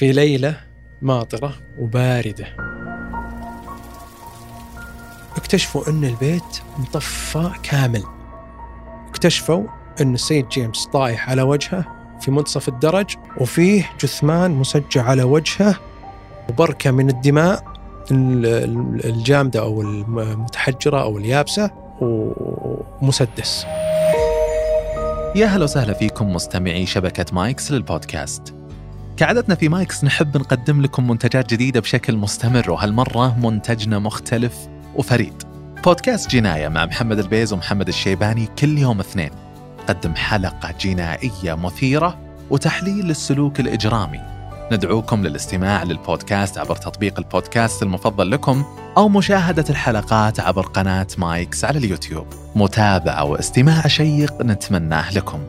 في ليلة ماطرة وباردة. اكتشفوا أن البيت مطفى كامل. اكتشفوا أن السيد جيمس طايح على وجهه في منتصف الدرج وفيه جثمان مسجع على وجهه وبركة من الدماء الجامدة أو المتحجرة أو اليابسة ومسدس. يا هلا وسهلا فيكم مستمعي شبكة مايكس للبودكاست. كعادتنا في مايكس نحب نقدم لكم منتجات جديدة بشكل مستمر وهالمرة منتجنا مختلف وفريد. بودكاست جناية مع محمد البيز ومحمد الشيباني كل يوم اثنين. نقدم حلقة جنائية مثيرة وتحليل للسلوك الإجرامي. ندعوكم للاستماع للبودكاست عبر تطبيق البودكاست المفضل لكم أو مشاهدة الحلقات عبر قناة مايكس على اليوتيوب. متابعة واستماع شيق نتمناه لكم.